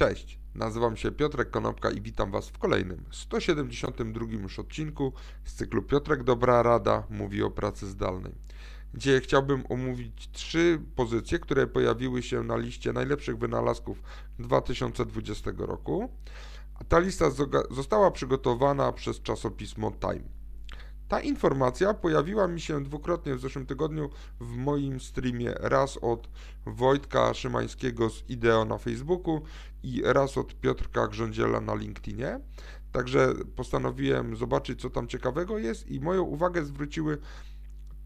Cześć, nazywam się Piotrek Konopka i witam Was w kolejnym 172 już odcinku z cyklu Piotrek Dobra Rada mówi o pracy zdalnej. Dzisiaj chciałbym omówić trzy pozycje, które pojawiły się na liście najlepszych wynalazków 2020 roku. Ta lista została przygotowana przez czasopismo Time. Ta informacja pojawiła mi się dwukrotnie w zeszłym tygodniu w moim streamie. Raz od Wojtka Szymańskiego z Ideo na Facebooku i raz od Piotrka Grządziela na LinkedInie. Także postanowiłem zobaczyć, co tam ciekawego jest i moją uwagę zwróciły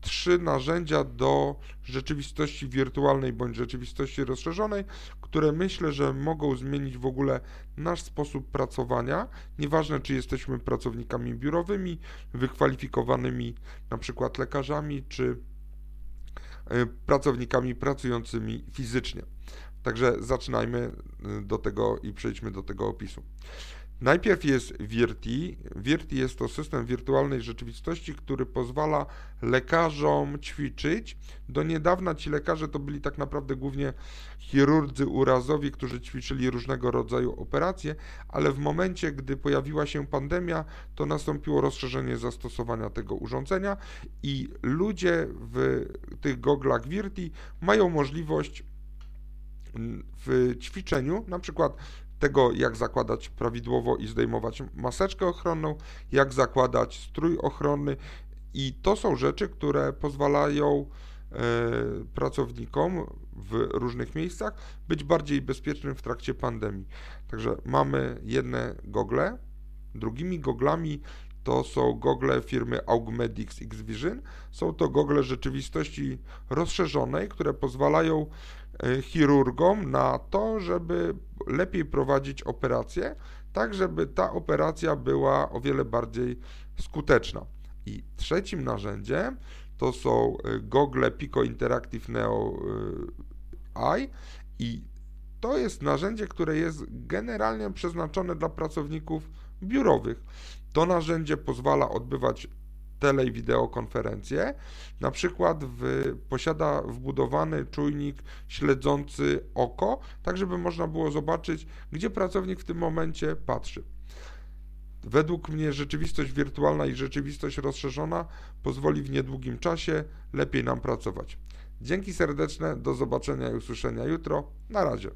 trzy narzędzia do rzeczywistości wirtualnej bądź rzeczywistości rozszerzonej, które myślę, że mogą zmienić w ogóle nasz sposób pracowania. Nieważne, czy jesteśmy pracownikami biurowymi, wykwalifikowanymi na przykład lekarzami, czy e, pracownikami pracującymi fizycznie. Także zaczynajmy e, do tego i przejdźmy do tego opisu. Najpierw jest Virti. Virti jest to system wirtualnej rzeczywistości, który pozwala lekarzom ćwiczyć. Do niedawna ci lekarze to byli tak naprawdę głównie chirurdzy urazowi, którzy ćwiczyli różnego rodzaju operacje, ale w momencie, gdy pojawiła się pandemia, to nastąpiło rozszerzenie zastosowania tego urządzenia i ludzie w tych goglach Virti mają możliwość w ćwiczeniu, na przykład tego, jak zakładać prawidłowo i zdejmować maseczkę ochronną, jak zakładać strój ochronny i to są rzeczy, które pozwalają e, pracownikom w różnych miejscach być bardziej bezpiecznym w trakcie pandemii. Także mamy jedne gogle, drugimi goglami to są gogle firmy Augmedix X-Vision. Są to gogle rzeczywistości rozszerzonej, które pozwalają e, chirurgom na to, żeby lepiej prowadzić operację, tak żeby ta operacja była o wiele bardziej skuteczna. I trzecim narzędziem to są e, gogle Pico Interactive Neo e, Eye i to jest narzędzie, które jest generalnie przeznaczone dla pracowników biurowych. To narzędzie pozwala odbywać tele i wideokonferencje. Na przykład w, posiada wbudowany czujnik śledzący oko, tak żeby można było zobaczyć, gdzie pracownik w tym momencie patrzy. Według mnie rzeczywistość wirtualna i rzeczywistość rozszerzona pozwoli w niedługim czasie lepiej nam pracować. Dzięki serdeczne, do zobaczenia i usłyszenia jutro. Na razie.